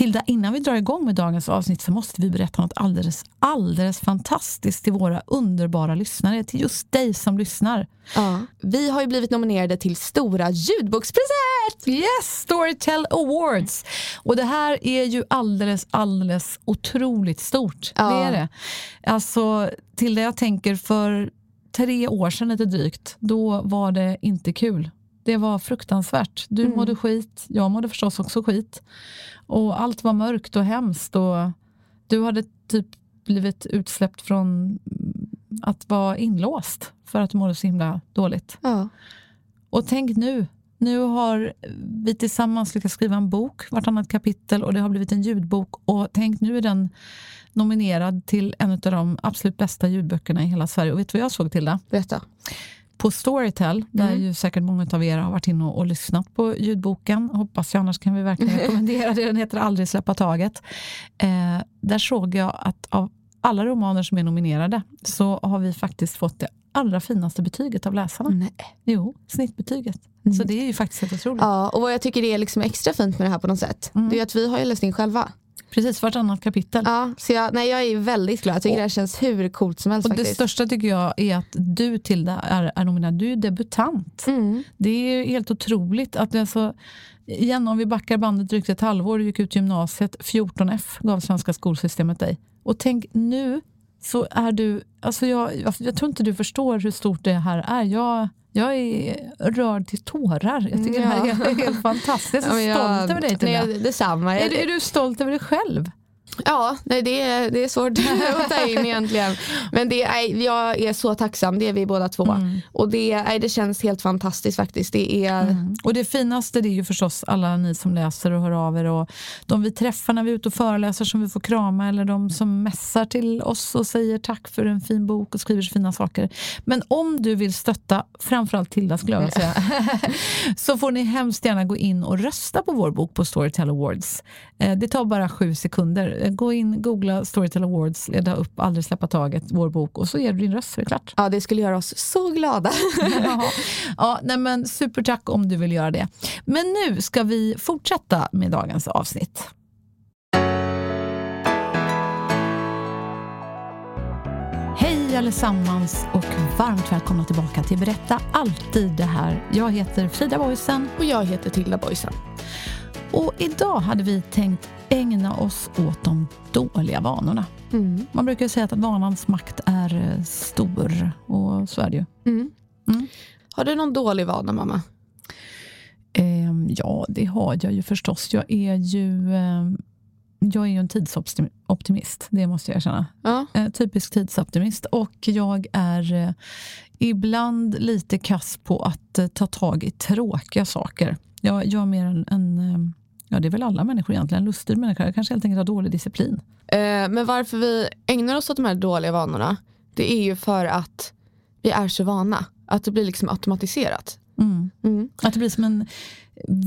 Tilda, innan vi drar igång med dagens avsnitt så måste vi berätta något alldeles, alldeles fantastiskt till våra underbara lyssnare, till just dig som lyssnar. Ja. Vi har ju blivit nominerade till Stora ljudbokspriset! Yes, Storytel Awards! Och det här är ju alldeles, alldeles otroligt stort. Ja. Det är det. Alltså, Tilda, jag tänker för tre år sedan lite drygt, då var det inte kul. Det var fruktansvärt. Du Mm. mådde skit, jag mådde förstås också skit. Och allt var mörkt och hemskt. Och du hade typ blivit utsläppt från att vara inlåst för att du mådde så himla dåligt. Ja. Och tänk nu, nu har vi tillsammans lyckats skriva en bok, vartannat kapitel, och det har blivit en ljudbok. Och tänk, nu är den nominerad till en av de absolut bästa ljudböckerna i hela Sverige. Och vet du vad jag såg till det? Berätta. På Storytel, där ju säkert många av er har varit inne och, och lyssnat på ljudboken, hoppas jag, annars kan vi verkligen rekommendera det. Den heter Aldrig släppa taget. Eh, där såg jag att av alla romaner som är nominerade så har vi faktiskt fått det allra finaste betyget av läsarna. Nej. Jo, snittbetyget. Så det är ju faktiskt helt otroligt. Ja, och vad jag tycker är liksom extra fint med det här på något sätt, det är att vi har ju läst in själva. Precis, vartannat kapitel. Ja, så jag, nej, jag är väldigt glad. Jag tycker det här känns hur coolt som helst Och det faktiskt. största tycker jag är att du Tilda är, är nominerad. Du är debutant. Mm. Det är helt otroligt. att det är så, igen, om vi backar bandet drygt ett halvår, du gick ut gymnasiet, 14F gav svenska skolsystemet dig. Och tänk nu så är du, alltså jag, jag, jag tror inte du förstår hur stort det här är. Jag, jag är rörd till tårar. Jag tycker det här är helt, fantastiskt. Jag är så Ja, stolt över dig jag- Detsamma. Är, är du stolt över dig själv? Ja, nej, det, är, det är svårt att ta in egentligen. Men det är, jag är så tacksam, det är vi båda två. Och det, nej, det känns helt fantastiskt faktiskt. Det är, Och det finaste det är ju förstås alla ni som läser och hör av er och de vi träffar när vi är ute och föreläser som vi får krama eller de som mässar till oss och säger tack för en fin bok och skriver så fina saker. Men om du vill stötta, framförallt Tilda skulle jag vilja säga, så får ni hemskt gärna gå in och rösta på vår bok på Storytel Awards. Eh, Det tar bara sju sekunder. Gå in, googla Storytel Awards, leda upp Aldrig släppa taget, vår bok och så ger du din röst så är det klart. ja, det skulle göra oss så glada. Ja, nej men supertack om du vill göra det. Men nu ska vi fortsätta med dagens avsnitt. Hej allesammans och varmt välkomna tillbaka till Berätta alltid det här. Jag heter Frida Boysen Och jag heter Tilda Boysen. Och idag hade vi tänkt ägna oss åt de dåliga vanorna. Mm. Man brukar säga att vanans makt är eh, stor och så är det ju. Mm. Mm. Har du någon dålig vana mamma? Ehm, ja, det har jag ju förstås. Jag är ju, ehm, jag är ju en tidsoptimist, det måste jag erkänna. Ja. Eh, typisk tidsoptimist. Och jag är eh, ibland lite kass på att eh, ta tag i tråkiga saker. Jag, jag är mer en, en ehm, ja det är väl alla människor egentligen, en lustig människa. Jag kanske helt enkelt har dålig disciplin. Eh, men varför vi ägnar oss åt de här dåliga vanorna, det är ju för att vi är så vana. Att det blir liksom automatiserat. Mm. Mm. Att det blir som en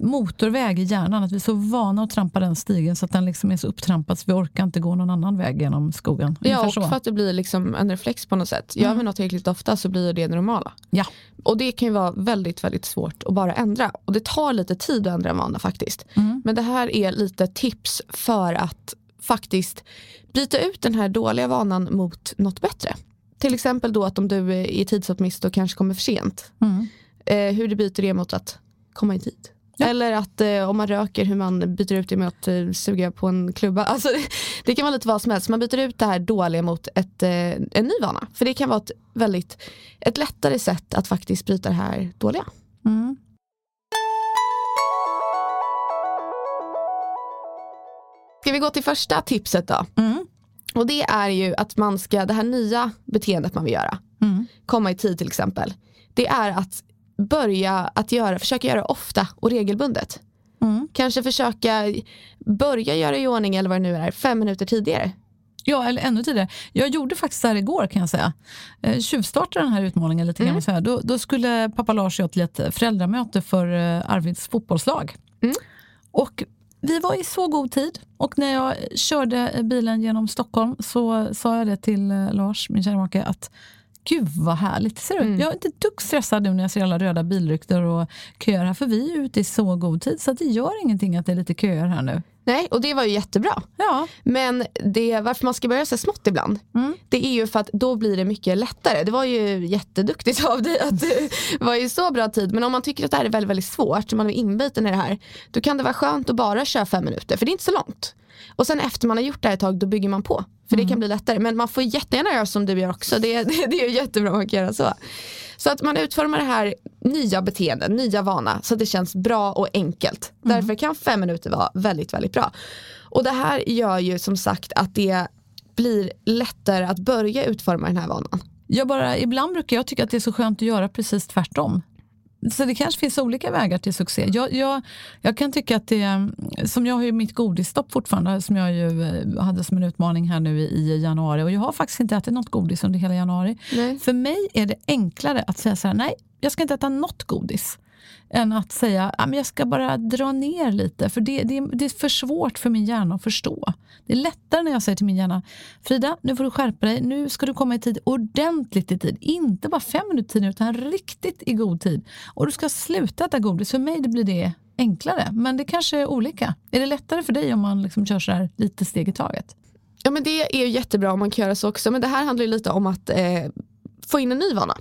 motorväg i hjärnan, att vi är så vana att trampa den stigen så att den liksom är så upptrampad så vi orkar inte gå någon annan väg genom skogen. Ja, Ungefär och så. för att det blir liksom en reflex på något sätt. Gör vi något tillräckligt ofta så blir det det normala. Ja. Och det kan ju vara väldigt, väldigt svårt att bara ändra. Och det tar lite tid att ändra en vana faktiskt. Mm. Men det här är lite tips för att faktiskt byta ut den här dåliga vanan mot något bättre. till exempel då att om du är tidsoptimist och kanske kommer för sent. Mm. Eh, hur du byter det mot att komma i tid. Ja. Eller att eh, om man röker, hur man byter ut det mot att eh, suga på en klubba. Alltså, det, det, kan vara lite vad som helst. Man byter ut det här dåliga mot ett, eh, en ny vana. För det kan vara ett väldigt ett lättare sätt att faktiskt bryta det här dåliga. Mm. Ska vi gå till första tipset då? Mm. Och det är ju att man ska, det här nya beteendet man vill göra, mm. komma i tid till exempel. Det är att börja att göra, försöka göra ofta och regelbundet. Mm. Kanske försöka börja göra i ordning eller vad det nu är, fem minuter tidigare. Ja, eller ännu tidigare. Jag gjorde faktiskt det här igår kan jag säga. Eh, tjuvstartade den här utmaningen lite mm. grann. Då, då skulle pappa Lars och jag till ett föräldramöte för eh, Arvids fotbollslag. Mm. Och vi var i så god tid och när jag körde bilen genom Stockholm så sa jag det till eh, Lars, min kära make, att Gud vad härligt. Ser du? Mm. Jag är inte dugg stressad nu när jag ser alla röda bilryktor och köer här. För vi är ute i så god tid så det gör ingenting att det är lite köer här nu. Nej, och det var ju jättebra. Ja. Men det, varför man ska börja så smått ibland, mm. det är ju för att då blir det mycket lättare. Det var ju jätteduktigt av dig att det var ju så bra tid. Men om man tycker att det här är väldigt, väldigt svårt, man är inbiten i det här, då kan det vara skönt att bara köra fem minuter, för det är inte så långt. Och sen efter man har gjort det här ett tag, då bygger man på. För mm. det kan bli lättare. Men man får jättegärna göra som du gör också. Det, det, det är jättebra kan göra så. Så att man utformar det här nya beteenden, nya vana, så att det känns bra och enkelt. Mm. Därför kan fem minuter vara väldigt, väldigt bra. Och det här gör ju som sagt att det blir lättare att börja utforma den här vanan. Jag bara, ibland brukar jag tycka att det är så skönt att göra precis tvärtom. Så det kanske finns olika vägar till succé. Jag, jag, jag kan tycka att det, som jag har ju mitt godisstopp fortfarande, som jag ju eh, hade som en utmaning här nu i, i januari. Och jag har faktiskt inte ätit något godis under hela januari. Nej. För mig är det enklare att säga så här, nej, jag ska inte äta något godis än att säga att jag ska bara dra ner lite. För det, det, det, är för svårt för min hjärna att förstå. Det är lättare när jag säger till min hjärna Frida, nu får du skärpa dig. Nu ska du komma i tid, ordentligt i tid. Inte bara fem minuter tid utan riktigt i god tid. Och du ska sluta äta godis. För mig det blir det enklare. Men det kanske är olika. Är det lättare för dig om man liksom kör så här lite steg i taget? Ja men det är jättebra om man kan göra så också. Men det här handlar ju lite om att eh, få in en ny vana.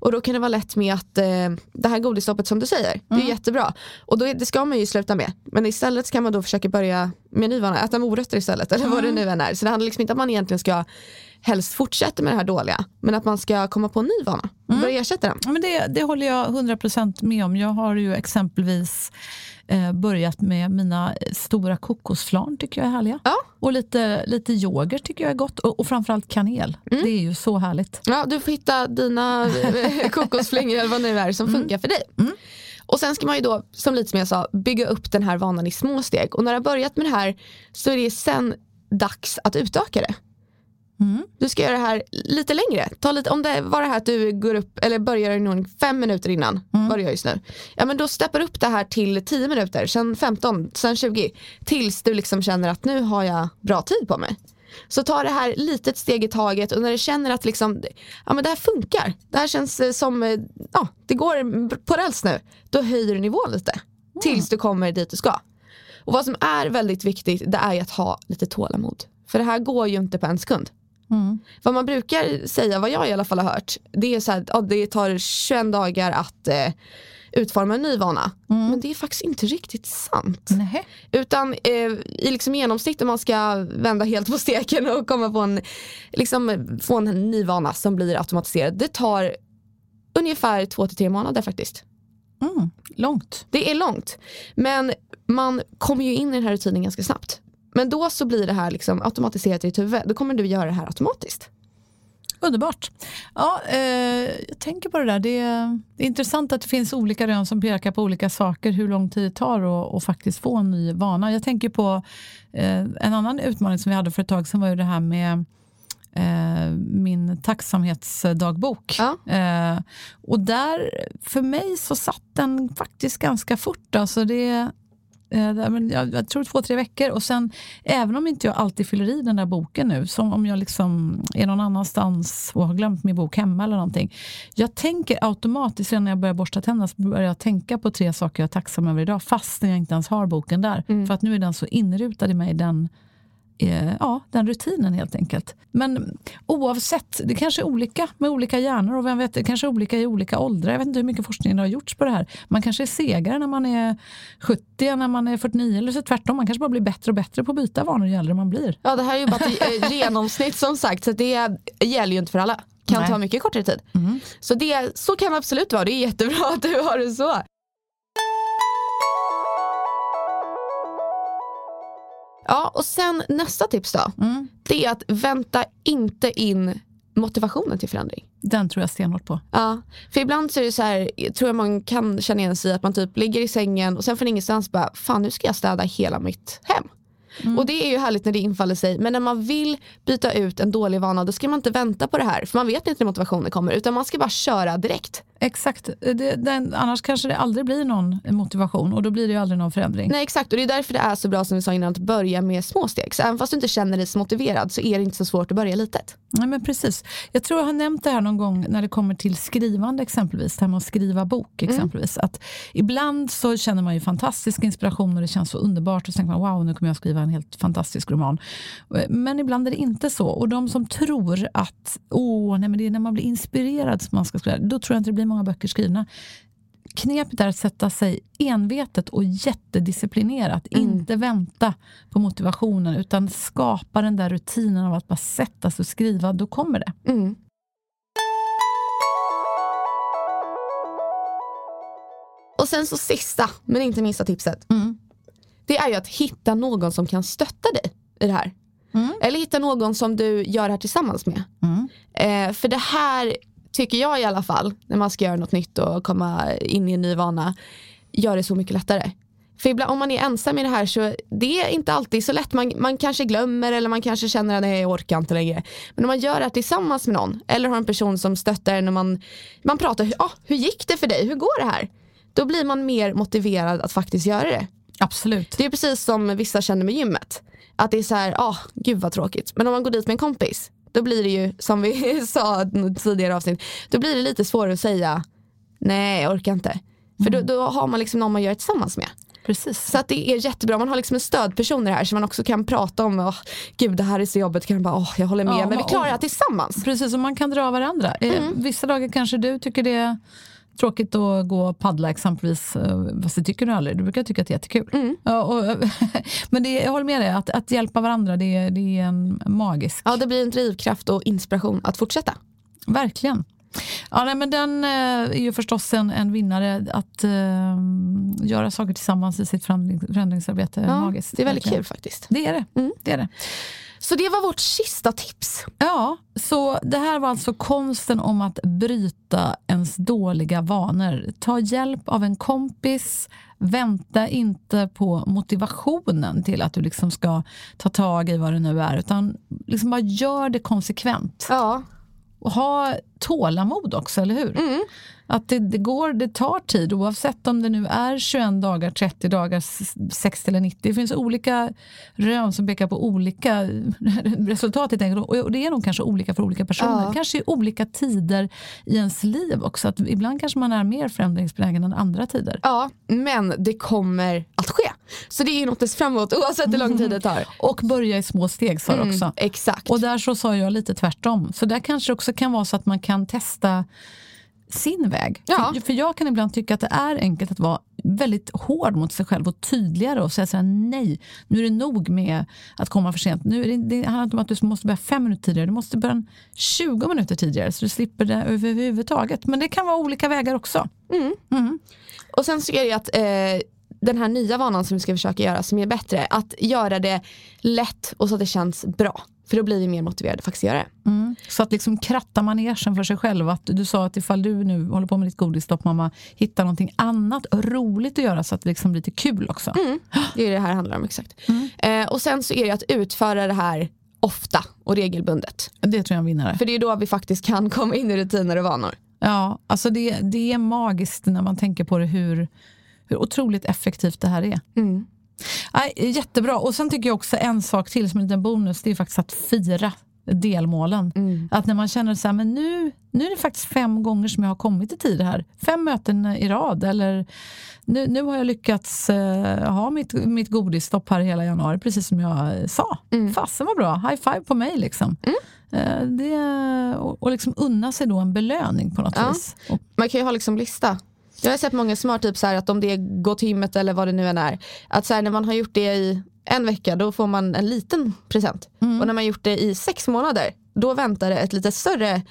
Och då kan det vara lätt med att eh, det här godisstoppet som du säger, mm. det är mm. jättebra. Och då, det ska man ju sluta med. Men istället kan man då försöka börja med ny vana, äta morötter istället eller mm. vad det nu än är. Så det handlar liksom inte om att man egentligen ska helst fortsätta med det här dåliga. Men att man ska komma på en ny vana och mm. börja ersätta den. Men det, det håller jag 100% med om. Jag har ju exempelvis eh, börjat med mina stora kokosflarn tycker jag är härliga. Ja. Och lite, lite yoghurt tycker jag är gott. Och, och framförallt kanel. Mm. Det är ju så härligt. Ja, du får hitta dina eh, kokosflingor eller vad det nu är som mm. funkar för dig. Mm. Och sen ska man ju då, som lite som jag sa, bygga upp den här vanan i små steg. Och när du har börjat med det här så är det sen dags att utöka det. Mm. Du ska göra det här lite längre. Ta lite, om det var det här att du går upp, eller börjar nog fem minuter innan, mm. vad du gör just nu. Ja men då steppar upp det här till 10 minuter, sen 15, sen 20. Tills du liksom känner att nu har jag bra tid på mig. Så ta det här litet steg i taget och när du känner att liksom, ja, men det här funkar, det här känns eh, som, eh, ja, det går på räls nu, då höjer du nivån lite. Mm. Tills du kommer dit du ska. Och vad som är väldigt viktigt, det är att ha lite tålamod. För det här går ju inte på en sekund. Mm. Vad man brukar säga, vad jag i alla fall har hört, det är så här, ja, det tar 21 dagar att eh, utforma en ny vana. Mm. Men det är faktiskt inte riktigt sant. Nej. Utan eh, i liksom genomsnitt om man ska vända helt på steken och komma på en, liksom, få en ny vana som blir automatiserad. Det tar ungefär två till tre månader faktiskt. Mm. Långt. Det är långt. Men man kommer ju in i den här rutinen ganska snabbt. Men då så blir det här liksom automatiserat i ditt huvud. Då kommer du göra det här automatiskt. Underbart. Ja, eh, jag tänker på det där. Det är, det är, intressant att det finns olika rön som pekar på olika saker, hur lång tid det tar att faktiskt få en ny vana. Jag tänker på eh, en annan utmaning som vi hade för ett tag sedan var ju det här med eh, min tacksamhetsdagbok. Ja. Eh, och där, för mig så satt den faktiskt ganska fort. Alltså det, jag, jag tror två, tre veckor. Och sen, även om inte jag alltid fyller i den där boken nu, som om jag liksom är någon annanstans och har glömt min bok hemma eller någonting. Jag tänker automatiskt, redan när jag börjar borsta tänderna, så börjar jag tänka på tre saker jag är tacksam över idag, fast jag inte ens har boken där. Mm. För att nu är den så inrutad i mig, den eh, ja, den rutinen helt enkelt. Men oavsett, det kanske är olika med olika hjärnor och vem vet, det kanske är olika i olika åldrar. Jag vet inte hur mycket forskning det har gjorts på det här. Man kanske är segare när man är 70 än när man är 49 eller så tvärtom. Man kanske bara blir bättre och bättre på att byta vanor ju äldre man blir. Ja det här är ju bara ett eh, genomsnitt som sagt så det gäller ju inte för alla. Kan Nej. ta mycket kortare tid. Mm. Så, det, så kan det absolut vara, det är jättebra att du har det så. Ja och sen nästa tips då. Mm. Det är att vänta inte in motivationen till förändring. Den tror jag stenhårt på. Ja, för ibland så är det så här, tror jag man kan känna igen sig i att man typ ligger i sängen och sen från ingenstans bara, fan nu ska jag städa hela mitt hem. Och det är ju härligt när det infaller sig, men när man vill byta ut en dålig vana då ska man inte vänta på det här, för man vet inte när motivationen kommer, utan man ska bara köra direkt. Exakt. Det, den, annars kanske det aldrig blir någon motivation och då blir det ju aldrig någon förändring. Nej exakt, och det är därför det är så bra som vi sa innan att börja med små steg. Så även fast du inte känner dig så motiverad så är det inte så svårt att börja litet. Nej, men precis. Jag tror jag har nämnt det här någon gång när det kommer till skrivande exempelvis, det här med att skriva bok exempelvis. Att ibland så känner man ju fantastisk inspiration och det känns så underbart och så tänker man wow nu kommer jag skriva en helt fantastisk roman. Men ibland är det inte så. Och de som tror att åh, nej, men det är när man blir inspirerad som man ska skriva, då tror jag inte det blir många böcker skrivna. Knepet är att sätta sig envetet och jättedisciplinerat. Inte vänta på motivationen utan skapa den där rutinen av att bara sätta sig och skriva. Då kommer det. Mm. Och sen så sista, men inte minsta tipset. Mm. Det är ju att hitta någon som kan stötta dig i det här. Mm. Eller hitta någon som du gör det här tillsammans med. Mm. Eh, för det här tycker jag i alla fall, när man ska göra något nytt och komma in i en ny vana, gör det så mycket lättare. För ibland, om man är ensam i det här så det är inte alltid så lätt. Man, man kanske glömmer eller man kanske känner att nej, jag orkar inte längre. Men om man gör det här tillsammans med någon eller har en person som stöttar en och man, man pratar, ah, hur gick det för dig? Hur går det här? Då blir man mer motiverad att faktiskt göra det. Absolut. Det är precis som vissa känner med gymmet. Att det är så här, ah, gud vad tråkigt. Men om man går dit med en kompis, då blir det ju som vi sa tidigare avsnitt, då blir det lite svårare att säga nej jag orkar inte. För då, då har man liksom någon man gör tillsammans med. Precis. Så att det är jättebra, man har liksom en stödperson i det här så man också kan prata om, oh, gud det här är så jobbigt, kan bara, oh, jag håller med, Ja, men vi klarar det tillsammans. Precis, och man kan dra varandra. Eh, Mm. Vissa dagar kanske du tycker det är tråkigt att gå och paddla exempelvis. eh, Fast det tycker du aldrig. Du brukar tycka att det är jättekul. Mm. Ja, och, men det, jag håller med dig, att, att hjälpa varandra det, är- det är en magisk. Ja, det blir en drivkraft och inspiration att fortsätta. Verkligen. Ja, nej, men den eh, är ju förstås en, en vinnare. Att eh, göra saker tillsammans i sitt förändring, förändringsarbete är Ja, magiskt. det är väldigt verkligen. kul faktiskt. Det är det. Mm. det är det. Så det var vårt sista tips. Ja, så det här var alltså konsten om att bryta ens dåliga vanor. Ta hjälp av en kompis. Vänta inte på motivationen till att du liksom ska ta tag i vad det nu är, utan liksom bara gör det konsekvent. Ja. Och ha tålamod också, eller hur? Mm. Att det, det, går, det tar tid oavsett om det nu är 21 dagar, 30 dagar, s- 60 eller 90. Det finns olika rön som pekar på olika resultat. helt enkelt. Och det är nog kanske olika för olika personer. Ja. Kanske i olika tider i ens liv också. Att ibland kanske man är mer förändringsbenägen än andra tider. ja, men det kommer ske. Så det är ju något att se fram emot oavsett hur lång tid det tar. Och börja i små steg sa du också. Mm, exakt. Och där så sa jag lite tvärtom. Så där kanske också kan vara så att man kan testa sin väg. Ja. För, för jag kan ibland tycka att det är enkelt att vara väldigt hård mot sig själv och tydligare och säga så här, nej, nu är det nog med att komma för sent. Nu det, det handlar inte om att du måste börja fem minuter tidigare, du måste börja 20 minuter tidigare så du slipper det överhuvudtaget. Men det kan vara olika vägar också. Och sen så är det att eh, den här nya vanan som vi ska försöka göra som är bättre, att göra det lätt och så att det känns bra. För då blir vi mer motiverade att faktiskt göra det. Mm. Så att liksom kratta manegen för sig själv. Att du sa att ifall du nu håller på med ditt godisstopp, mamma, hitta någonting annat roligt att göra så att det liksom blir lite kul också. Det är det här handlar om exakt. Eh, och sen så är det att utföra det här ofta och regelbundet. Det tror jag är en vinnare. För det är då vi faktiskt kan komma in i rutiner och vanor. Ja, alltså det, det är magiskt när man tänker på det hur, hur otroligt effektivt det här är. Nej, jättebra. Och sen tycker jag också en sak till som en liten bonus, det är faktiskt att fira delmålen. Mm. Att när man känner så här, men nu, nu är det faktiskt fem gånger som jag har kommit i tid här. Fem möten i rad. Eller nu, nu har jag lyckats eh, ha mitt, mitt godisstopp här hela januari, precis som jag eh, sa. Mm. Fasen var bra, high five på mig liksom. Eh, det, och, och liksom unna sig då en belöning på något Ja. vis. Och, Man kan ju ha liksom lista. Jag har sett många som har typ så här att om det är gå till gymmet eller vad det nu än är. Att så här, när man har gjort det i en vecka då får man en liten present. Och när man gjort det i sex månader då väntar det ett lite större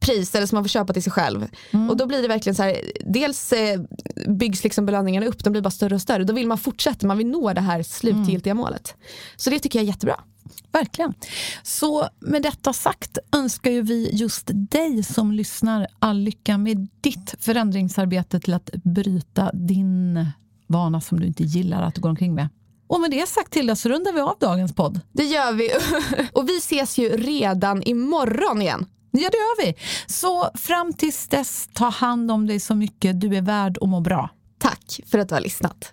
pris eller som man får köpa till sig själv. Och då blir det verkligen så här, dels eh, byggs liksom belöningarna upp, de blir bara större och större. Då vill man fortsätta, man vill nå det här slutgiltiga målet. Så det tycker jag är jättebra. Verkligen. Så med detta sagt önskar ju vi just dig som lyssnar all lycka med ditt förändringsarbete till att bryta din vana som du inte gillar att gå omkring med. Och med det sagt Tilda så rundar vi av dagens podd. Det gör vi. och vi ses ju redan imorgon igen. Ja, det gör vi. Så fram tills dess, ta hand om dig så mycket. Du är värd att må bra. Tack för att du har lyssnat.